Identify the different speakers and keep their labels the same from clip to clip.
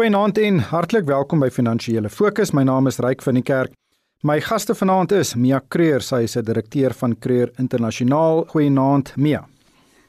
Speaker 1: Goeienaand en hartlik welkom by Finansiële Fokus. My naam is Ryk van die Kerk. My gaste vanaand is Mia Creer, sy is 'n direkteur van Creer Internasionaal. Goeienaand Mia.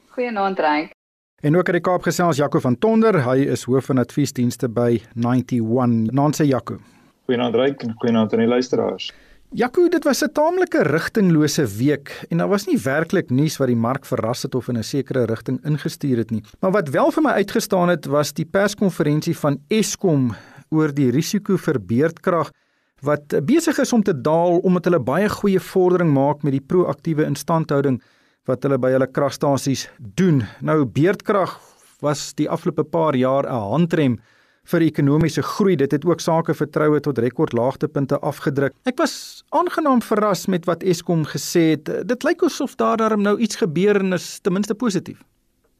Speaker 2: Goeienaand Ryk.
Speaker 1: En ook uit die Kaap gesels Jaco van Tonder. Hy is hoof van adviesdienste by 91. Naanse Jaco.
Speaker 3: Goeienaand Ryk en goeienaand aan die luisteraars.
Speaker 1: Jaco, dit was 'n taamlike rigtinglose week en daar was nie werklik nuus wat die mark verras het of in 'n sekere rigting ingestuur het nie. Maar wat wel vir my uitgestaan het, was die perskonferensie van Eskom oor die risiko vir beerdkrag wat besig is om te daal omdat hulle baie goeie vordering maak met die proaktiewe instandhouding wat hulle by hulle kragstasies doen. Nou beerdkrag was die afgelope paar jaar 'n handrem vir ekonomiese groei. Dit het ook sake vertroue tot rekordlaagtepunte afgedruk. Ek was aangenaam verras met wat Eskom gesê het. Dit lyk asof daar darm nou iets gebeur en is ten minste positief.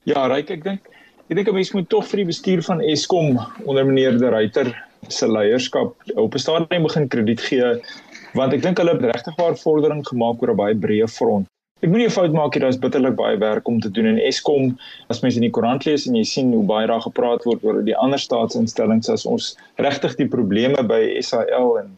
Speaker 3: Ja, Ryk, ek dink ek dink 'n mens moet tog vir die bestuur van Eskom onder meneer De Ruyter se leierskap op 'n stadium begin krediet gee want ek dink hulle het regtig waar vordering gemaak oor 'n baie breë front. Ek moenie 'n fout maak hier, daar's bitterlik baie werk om te doen en Eskom, as mens in die koerant lees en jy sien hoe baie daar gepraat word oor die ander staatsinstellings as ons regtig die probleme by SAL en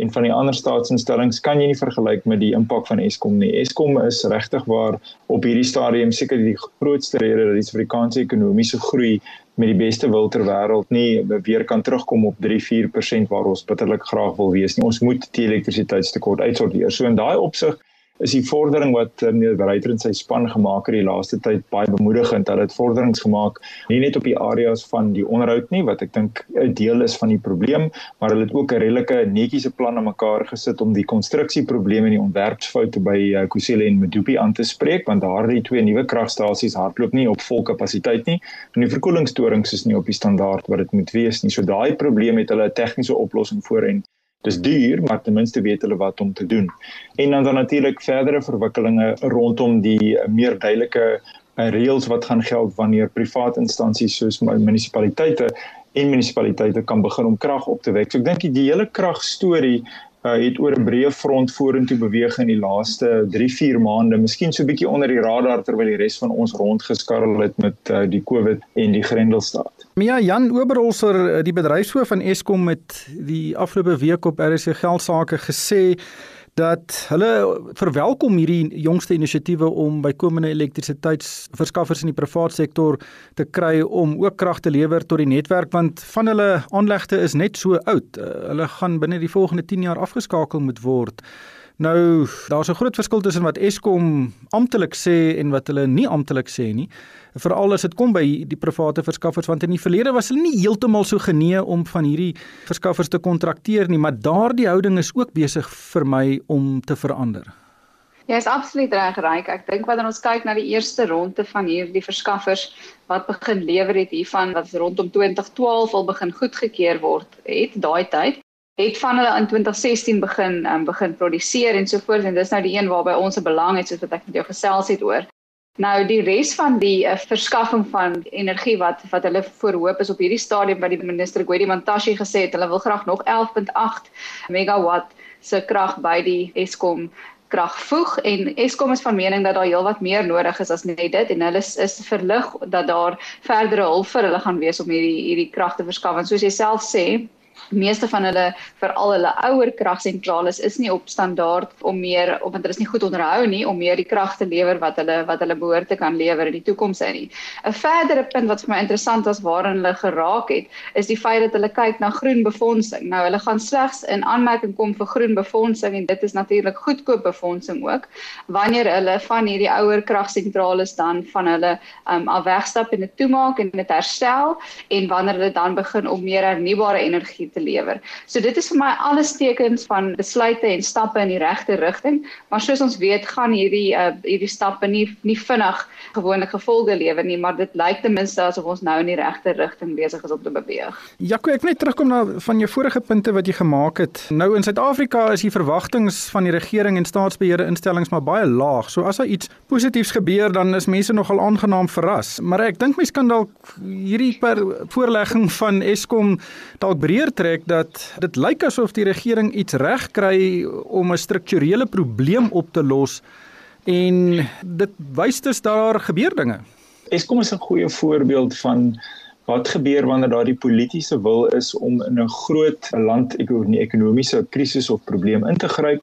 Speaker 3: en van die ander staatsinstellings kan jy nie vergelyk met die impak van Eskom nie. Eskom is regtig waar op hierdie stadium seker die grootste rede dat die Suid-Afrikaanse ekonomiese groei met die beste wil ter wêreld nie weer kan terugkom op 3-4% waar ons bitterlik graag wil wees nie. Ons moet die elektrisiteitstekort uitsorteer. So in daai opsig is die vordering wat eh, meneer Breiter en sy span gemaak het die laaste tyd baie bemoedigend. Dat dit vorderings gemaak nie net op die areas van die onderhoud nie wat ek dink 'n deel is van die probleem maar hulle het ook 'n redelike netjiese plan aan mekaar gesit om die konstruksieprobleme en die ontwerpsfoute by uh, Kusile en Medupi aan te spreek want daardie twee nuwe kragstasies hardloop nie op vol kapasiteit nie en die verkoelingstorings is nie op die standaard wat dit moet wees nie. So daai probleem het hulle 'n tegniese oplossing voor en Dis duur, maar ten minste weet hulle wat om te doen. En dan dan natuurlik verdere verwikkelinge rondom die meer duidelike eh, reëls wat gaan geld wanneer private instansies soos munisipaliteite en munisipaliteite kan begin om krag op te wek. So ek dink die hele kragstorie uh, het oor 'n breë front vorentoe beweeg in die laaste 3-4 maande, miskien so 'n bietjie onder die radar terwyl die res van ons rondgeskarrel het met uh, die COVID en die Grendelstaat.
Speaker 1: Mia Jan Oberholzer, eh, die bedryfshoof van Eskom het die afgelope week op RC Geldsaake gesê dat hulle verwelkom hierdie jongste inisiatiewe om bykomende elektrisiteitsverskaffers in die private sektor te kry om ook krag te lewer tot die netwerk want van hulle aanlegte is net so oud. Uh, hulle gaan binne die volgende 10 jaar afgeskakel moet word. Nou, daar's 'n groot verskil tussen wat Eskom amptelik sê en wat hulle nie amptelik sê nie. Veral as dit kom by die private verskaffers want in die verlede was hulle nie heeltemal so genee om van hierdie verskaffers te kontrakteer nie, maar daardie houding is ook besig vir my om te verander.
Speaker 2: Ja, is absoluut reg, Ryk. Ek dink wanneer ons kyk na die eerste ronde van hierdie verskaffers wat begin lewer het hiervan wat rondom 2012 al begin goedgekeur word, het daai tyd het van hulle in 2016 begin um, begin produseer en so voort en dis nou die een waarby ons 'n belang het soos wat ek met jou gesels het oor. Nou die res van die uh, verskaffing van energie wat wat hulle voorhoop is op hierdie stadium by die minister Gwedi Mantashe gesê het hulle wil graag nog 11.8 megawatt se krag by die Eskom krag voeg en Eskom is van mening dat daar heelwat meer nodig is as net dit en hulle is, is verlig dat daar verdere hulp vir hulle gaan wees om hierdie hierdie krag te verskaf en soos jy self sê meeste van hulle veral hulle ouer kragsentrale is nie op standaard om meer of want hulle is nie goed onderhou nie om meer die krag te lewer wat hulle wat hulle behoort te kan lewer in die toekoms in nie. 'n Verdere punt wat vir my interessant was waarin hulle geraak het, is die feit dat hulle kyk na groen befondsing. Nou hulle gaan slegs in aanmerking kom vir groen befondsing en dit is natuurlik goedkoop befondsing ook wanneer hulle van hierdie ouer kragsentrale dan van hulle um, al wegstap en dit toemaak en dit herstel en wanneer hulle dan begin om meer hernubare energie te lewer. So dit is vir my alles tekens van besluite en stappe in die regte rigting, maar soos ons weet, gaan hierdie uh, hierdie stappe nie nie vinnig gewoonlik gevolge lewer nie, maar dit lyk ten minste asof ons nou in die regte rigting besig is om te beweeg.
Speaker 1: Jaco, ek net terugkom na van jou vorige punte wat jy gemaak het. Nou in Suid-Afrika is die verwagtinge van die regering en staatsbeheerde instellings maar baie laag. So as daar iets positiefs gebeur, dan is mense nogal aangenaam verras. Maar ek dink mense kan dalk hierdie voorlegging van Eskom dalk breër trek dat dit lyk asof die regering iets reg kry om 'n strukturele probleem op te los en dit wys dus daar gebeur dinge.
Speaker 3: Eskom is 'n goeie voorbeeld van wat gebeur wanneer daar die politieke wil is om in 'n groot land ek oor 'n ekonomiese krisis of probleem in te gryp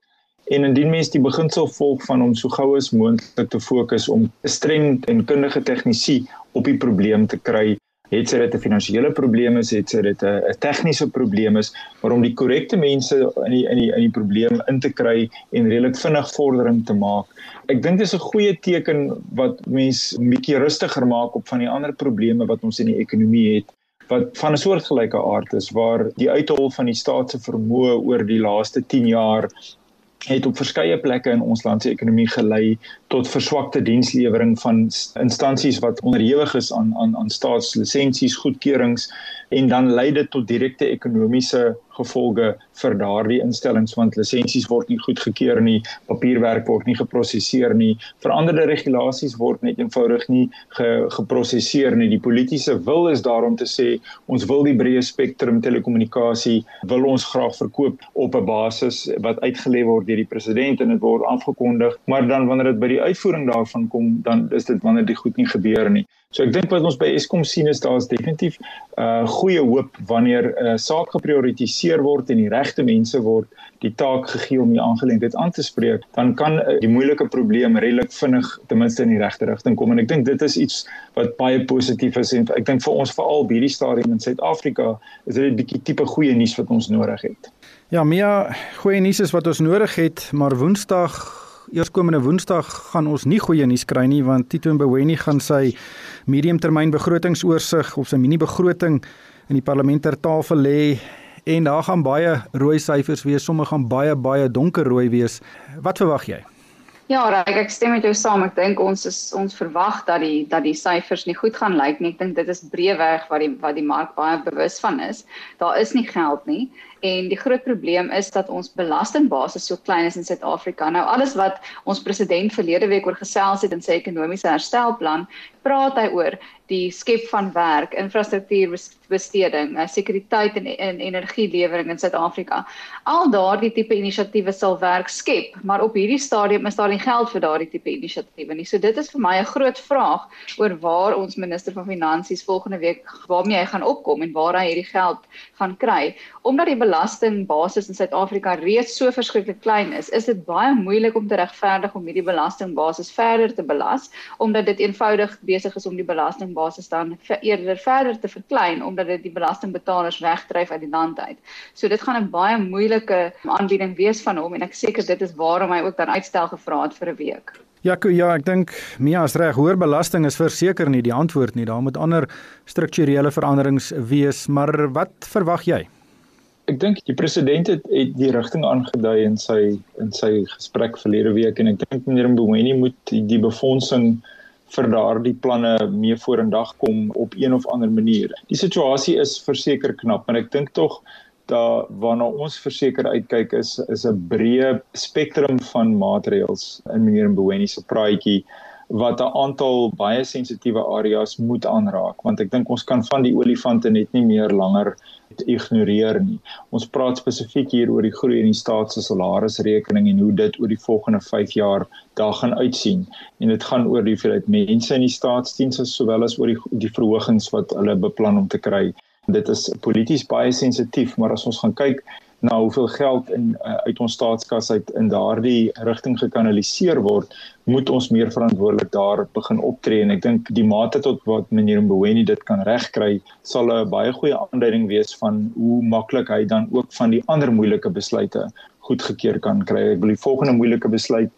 Speaker 3: en indien mens die beginsel volg van om so gou as moontlik te fokus om streng en kundige tegnisie op die probleem te kry het sy dit 'n finansiële probleem is, het sy dit 'n tegniese probleem is, maar om die korrekte mense in die in die in die probleem in te kry en redelik vinnig vordering te maak. Ek dink dis 'n goeie teken wat mense bietjie rustiger maak op van die ander probleme wat ons in die ekonomie het wat van 'n soortgelyke aard is waar die uithol van die staat se vermoë oor die laaste 10 jaar het op verskeie plekke in ons land se ekonomie gelei tot verswakte dienslewering van instansies wat onderhewig is aan aan aan staatslisensies, goedkeurings en dan lei dit tot direkte ekonomiese gevolge vir daardie instellings want lisensies word nie goedgekeur nie, papierwerk word nie geprosesseer nie, veranderde regulasies word net eenvoudig nie ge, geprosesseer nie. Die politieke wil is daarom te sê ons wil die breë spektrum telekommunikasie wil ons graag verkoop op 'n basis wat uitgelê word deur die president en dit word afgekondig, maar dan wanneer dit by die uitvoering daarvan kom, dan is dit wanneer dit goed nie gebeur nie. So ek dink wat ons by Eskom sien is daar is definitief 'n uh, goeie hoop wanneer 'n uh, saak geprioritiseer word en die regte mense word die taak gegee om die aangeleentheid aan te spreek, dan kan uh, die moeilike probleem redelik vinnig ten minste in die regte rigting kom en ek dink dit is iets wat baie positief is en ek dink vir ons veral by hierdie stadium in Suid-Afrika is dit 'n bietjie tipe goeie nuus wat ons nodig het.
Speaker 1: Ja, meer goeie nuus is wat ons nodig het, maar Woensdag Eerskomende Woensdag gaan ons nie goeie nuus kry nie want Tito Mboweni gaan sy mediumtermyn begrotingsoorsig of sy mini begroting in die parlement ter tafel lê en daar gaan baie rooi syfers wees, sommige gaan baie baie donkerrooi wees. Wat verwag jy?
Speaker 2: Ja, Ryk, ek stem met jou saam. Ek dink ons is ons verwag dat die dat die syfers nie goed gaan lyk nie. Ek dink dit is breëweg wat die wat die mark baie bewus van is. Daar is nie geld nie en die groot probleem is dat ons belastingbasis so klein is in Suid-Afrika. Nou alles wat ons president verlede week oor gesels het in sy ekonomiese herstelplan, praat hy oor die skep van werk, infrastruktuurbesteding, eh, sekuriteit en, en energielewering in Suid-Afrika. Al daardie tipe inisiatiewe sal werk skep, maar op hierdie stadium is daar nie geld vir daardie tipe inisiatiewe nie. So dit is vir my 'n groot vraag oor waar ons minister van finansies volgende week waarmee hy gaan opkom en waar hy hierdie geld gaan kry. Omdat die belastingbasis in Suid-Afrika reeds so verskriklik klein is, is dit baie moeilik om te regverdig om hierdie belastingbasis verder te belas omdat dit eenvoudig besig is om die belasting basis dan eerder verder te verklein omdat dit die belastingbetalers wegdryf uit die land uit. So dit gaan 'n baie moeilike aanbieding wees van hom en ek seker dit is waarom hy ook dan uitstel gevra het vir 'n week.
Speaker 1: Ja, ja, ek dink Mia is reg. Hoër belasting is verseker nie die antwoord nie. Daar moet ander strukturele veranderings wees, maar wat verwag jy?
Speaker 3: Ek dink die president het, het die rigting aangedui in sy in sy gesprek verlede week en ek dink meneer Mboweni moet die, die befondsing vir daardie planne mee vorendag kom op een of ander manier. Die situasie is verseker knap, maar ek dink tog da waarna ons verseker uitkyk is is 'n breë spektrum van maatreëls in meneer Mboweni se praatjie wat 'n aantal baie sensitiewe areas moet aanraak want ek dink ons kan van die olifante net nie meer langer ignoreer nie. Ons praat spesifiek hier oor die groei in die staat se salarisrekening en hoe dit oor die volgende 5 jaar daar gaan uitsien. En dit gaan oor die hoeveelheid mense in die staatsdiens sowel as oor die die verhogings wat hulle beplan om te kry. Dit is polities baie sensitief, maar as ons gaan kyk na hoeveel geld in uh, uit ons staatskas uit in daardie rigting gekanaliseer word, moet ons meer verantwoordelik daar begin optree. En ek dink die mate tot wat meneer Mboweni dit kan regkry, sal 'n baie goeie aanduiding wees van hoe maklik hy dan ook van die ander moeilike besluite goedgekeur kan kry. Ek wil die volgende moeilike besluit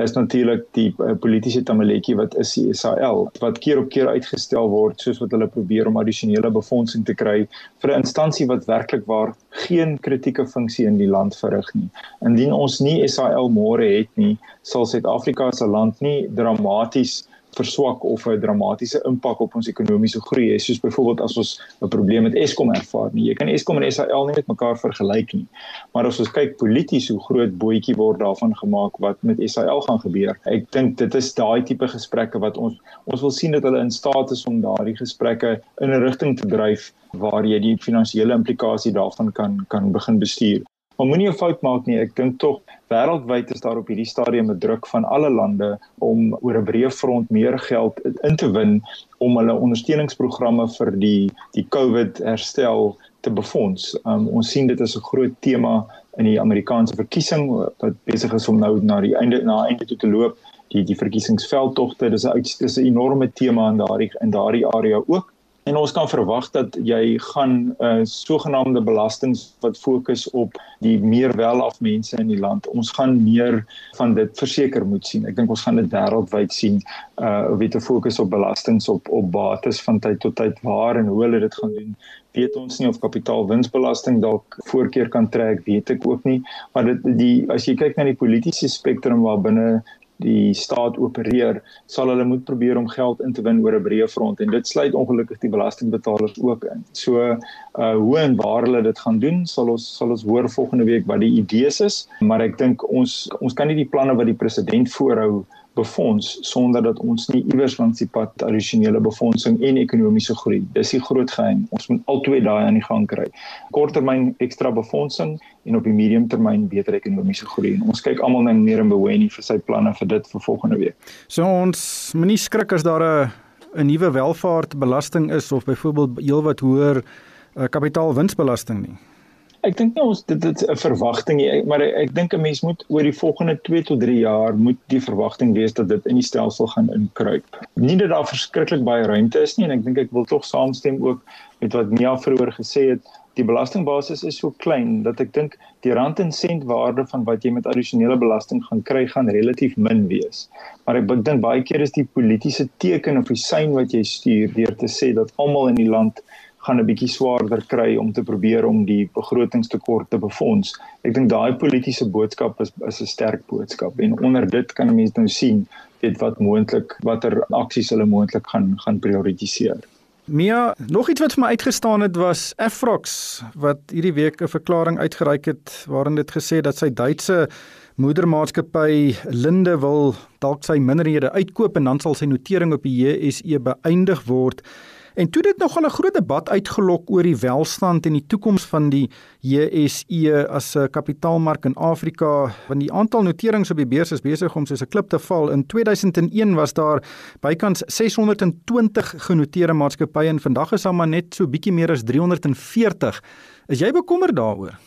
Speaker 3: is natuurlik die uh, politieke tamaletjie wat is die SAL wat keer op keer uitgestel word soos wat hulle probeer om addisionele befondsing te kry vir 'n instansie wat werklik waar geen kritieke funksie in die land verrig nie. Indien ons nie SAL môre het nie, sal Suid-Afrika se land nie dramaties verswak of 'n dramatiese impak op ons ekonomiese groei hê soos byvoorbeeld as ons 'n probleem met Eskom ervaar nie. Jy kan Eskom en SAL nie met mekaar vergelyk nie. Maar as ons kyk polities hoe groot bootjie word daarvan gemaak wat met SAL gaan gebeur. Ek dink dit is daai tipe gesprekke wat ons ons wil sien dat hulle in staat is om daardie gesprekke in 'n rigting te dryf waar jy die finansiële implikasie daarvan kan kan begin bestuur. Maar moenie 'n fout maak nie. Ek dink tog wêreldwyd is daar op hierdie stadium 'n druk van alle lande om oor 'n breë front meer geld in te win om hulle ondersteuningsprogramme vir die die COVID herstel te befonds. Um, ons sien dit as 'n groot tema in die Amerikaanse verkiesing wat besig is om nou na die einde na einde toe te loop die die verkiesingsveldtogte dis 'n dis 'n enorme tema in daardie in daardie area ook en ons kan verwag dat jy gaan 'n uh, sogenaamde belastings wat fokus op die meer welaf mense in die land ons gaan meer van dit verseker moet sien. Ek dink ons gaan dit wêreldwyd sien uh weet 'n fokus op belastings op op bates van tyd tot tyd waar en hoe hulle dit gaan doen. Weet ons nie of kapitaalwinsbelasting dalk voorkeur kan trek weet ek ook nie. Maar dit die as jy kyk na die politieke spektrum waar binne die staat opereer, sal hulle moet probeer om geld in te win oor 'n breë front en dit sluit ongelukkig die belastingbetalers ook in. So uh hoe en waar hulle dit gaan doen, sal ons sal ons hoor volgende week wat die idees is, maar ek dink ons ons kan nie die planne wat die president voorhou befonds sonder dat ons nie iewers langs die pad addisionele befondsing en ekonomiese groei. Dis die groot geheim. Ons moet albei daai aan die gang kry. Korttermyn ekstra befondsing en op die mediumtermyn beter ekonomiese groei. En ons kyk almal na meneer Mboweni vir sy planne vir dit vir volgende week.
Speaker 1: So ons moenie skrik as daar 'n 'n nuwe welvaartbelasting is of byvoorbeeld heelwat hoër uh, kapitaalwinsbelasting nie.
Speaker 3: Ek dink nie ons dit dit 'n verwagting nie, maar ek, ek dink 'n mens moet oor die volgende 2 tot 3 jaar moet die verwagting wees dat dit in die stelsel gaan inkruip. Nie dat daar verskriklik baie ruimte is nie en ek dink ek wil tog saamstem ook met wat Mia vroeër gesê het. Die belastingbasis is so klein dat ek dink die rand en sent waarde van wat jy met addisionele belasting gaan kry gaan relatief min wees. Maar ek dink baie keer is die politieke teken of die sein wat jy stuur deur te sê dat almal in die land gaan 'n bietjie swaarder kry om te probeer om die begrotingstekort te befonds. Ek dink daai politieke boodskap is is 'n sterk boodskap en onder dit kan 'n mens nou sien weet wat moontlik watter aksies hulle moontlik gaan gaan prioritiseer.
Speaker 1: Mia, nog iets wat vir my uitgestaan het was Afrox wat hierdie week 'n verklaring uitgereik het waarin dit gesê dat sy Duitse moedermaatskappy Linde wil dalk sy minderhede uitkoop en dan sal sy notering op die JSE beëindig word. En toe dit nogal 'n groot debat uitgelok oor die welstand en die toekoms van die JSE as 'n kapitaalmark in Afrika, want die aantal noterings op die beurs is besig om soos 'n klip te val. In 2001 was daar bykans 620 genoteerde maatskappye en vandag is daar maar net so bietjie meer as 340. Is jy bekommerd daaroor?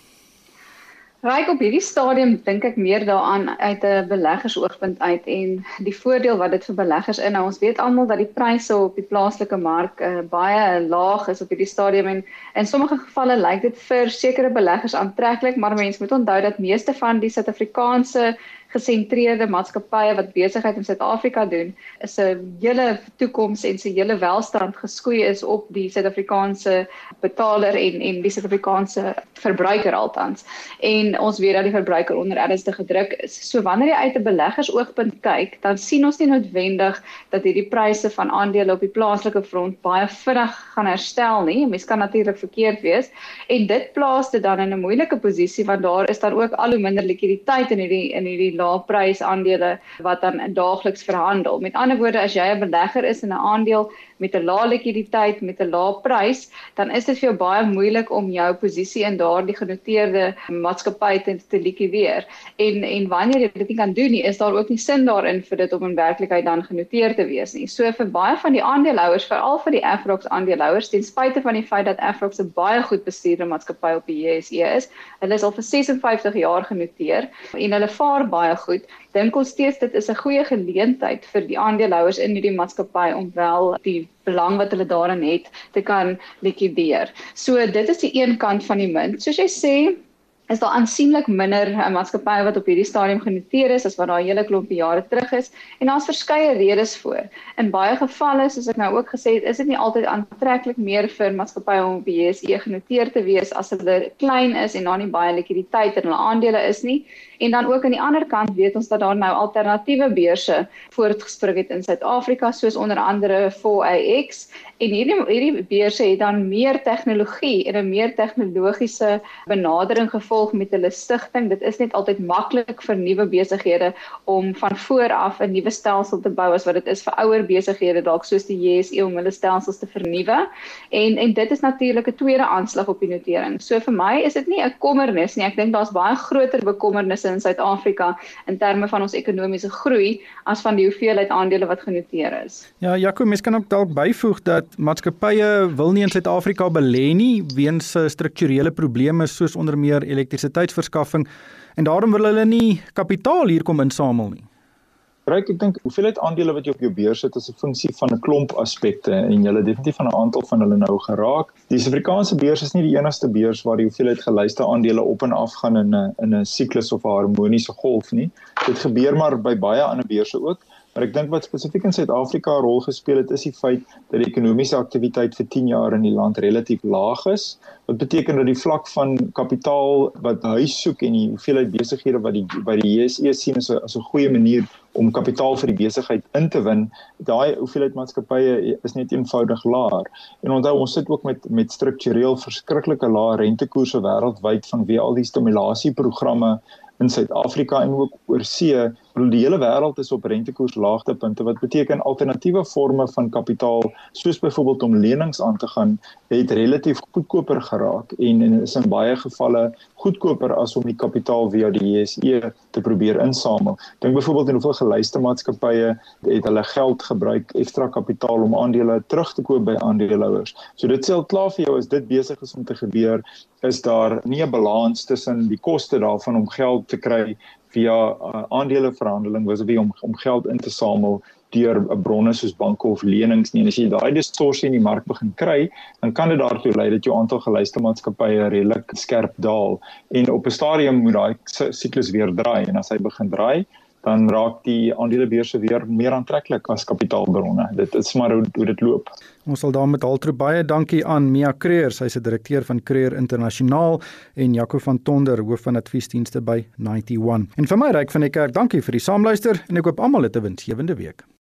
Speaker 2: Ryk op hierdie stadium dink ek meer daaraan uit 'n beleggersoogpunt uit en die voordeel wat dit vir beleggers inhou. Ons weet almal dat die pryse op die plaaslike mark uh, baie laag is op hierdie stadium en in sommige gevalle lyk dit vir sekere beleggers aantreklik, maar mense moet onthou dat meeste van die Suid-Afrikaanse gesentreerde maatskappye wat besigheid in Suid-Afrika doen, is 'n hele toekoms en se hele welstand geskoei is op die Suid-Afrikaanse betaler en en die Suid-Afrikaanse verbruiker altans. En ons weet dat die verbruiker onder ernstige druk is. So wanneer jy uit 'n beleggersoogpunt kyk, dan sien ons nie noodwendig dat hierdie pryse van aandele op die plaaslike front baie vinnig gaan herstel nie. Mens kan natuurlik verkeerd wees en dit plaas dit dan in 'n moeilike posisie want daar is dan ook al hoe minder likwiditeit in hierdie in hierdie lae-prys aandele wat dan daagliks verhandel. Met ander woorde, as jy 'n belegger is in 'n aandeel met 'n lae likwiditeit met 'n lae prys, dan is dit vir jou baie moeilik om jou posisie in daardie genoteerde maatskappy te, te likwideer. En en wanneer jy dit nie kan doen nie, is daar ook nie sin daarin vir dit om in werklikheid dan genoteer te wees nie. So vir baie van die aandeelhouers, veral vir die Afrox aandeelhouers, ten spyte van die feit dat Afrox 'n baie goed bestuurde maatskappy op die JSE is, hulle is al vir 56 jaar genoteer en hulle vaar baie goed dink ons steeds dit is 'n goeie geleentheid vir die aandeelhouers in hierdie maatskappy om wel die belang wat hulle daarin het te kan likwideer. So dit is die een kant van die munt. Soos jy sê, is daar aansienlik minder uh, maatskappye wat op hierdie stadium genoteer is as wat daar 'n hele klompie jare terug is en daar's verskeie redes voor. In baie gevalle, soos ek nou ook gesê het, is dit nie altyd aantreklik meer vir maatskappye om op die JSE genoteer te wees as hulle klein is en daar nie baie likwiditeit in hulle aandele is nie. En dan ook aan die ander kant weet ons dat daar nou alternatiewe beurse voortgespring het in Suid-Afrika soos onder andere 4AX en hierdie hierdie beurse het dan meer tegnologie en 'n meer tegnologiese benadering gevolg gevolg met hulle stigting. Dit is net altyd maklik vir nuwe besighede om van voor af 'n nuwe stelsel te bou as wat dit is vir ouer besighede dalk soos die JSE om hulle stelsels te vernuwe. En en dit is natuurlik 'n tweede aanslag op die notering. So vir my is dit nie 'n kommernis nie. Ek dink daar's baie groter bekommernisse in Suid-Afrika in terme van ons ekonomiese groei as van die hoeveelheid aandele wat genoteer is.
Speaker 1: Ja, Jaco, mens kan ook dalk byvoeg dat maatskappye wil nie in Suid-Afrika belê nie weens strukturele probleme soos onder meer elektrisiteitsverskaffing en daarom wil hulle nie kapitaal hier kom insamel nie.
Speaker 3: Ryk, ek dink hoeveelheid aandele wat jy op jou beurs het is 'n funksie van 'n klomp aspekte en jy het definitief van 'n aantal van hulle nou geraak. Die Suid-Afrikaanse beurs is nie die enigste beurs waar die hoeveelheid gelyste aandele op en af gaan in 'n in 'n siklus of 'n harmoniese golf nie. Dit gebeur maar by baie ander beurse ook. Maar ek dink wat spesifiek in Suid-Afrika 'n rol gespeel het, is die feit dat die ekonomiese aktiwiteit vir 10 jaar in die land relatief laag is. Wat beteken dat die vlak van kapitaal wat huis soek en die hoeveelheid besighede wat die by die JSE sien as 'n as 'n goeie manier om kapitaal vir die besigheid in te win, daai hoeveelheid maatskappye is net eenvoudig laer. En onthou ons sit ook met met struktureel verskriklike lae rentekoerse wêreldwyd vanweë al die stimulasieprogramme in Suid-Afrika en ook oor see die hele wêreld is op rentekoers laagtepunte wat beteken alternatiewe forme van kapitaal soos byvoorbeeld om lenings aan te gaan het relatief goedkoper geraak en en is in baie gevalle goedkoper as om die kapitaal via die JSE te probeer insamel. Dink byvoorbeeld in hoeveel gelyste maatskappye het hulle geld gebruik ekstra kapitaal om aandele terug te koop by aandeelhouers. So dit sê al klaar vir jou as dit besig is om te gebeur is daar nie 'n balans tussen die koste daarvan om geld te kry via uh, aandeleverhandeling was dit om om geld in te samel deur bronne soos banke of lenings nie en as jy daai distorsie in die mark begin kry dan kan dit daartoe lei dat jou aantal gelyste maatskappye redelik skerp daal en op 'n stadium moet daai siklus weer draai en as hy begin draai dan raak die aandelebeurse weer meer aantreklik as kapitaalbronne. Dit is maar hoe, hoe dit loop.
Speaker 1: Ons sal daarmee altrou baie dankie aan Mia Creer, sy is die direkteur van Creer Internasionaal en Jaco van Tonder, hoof van adviesdienste by 91. En vir my ryk van die kerk, dankie vir die saamluister en ek hoop almal het 'n winsgewende week.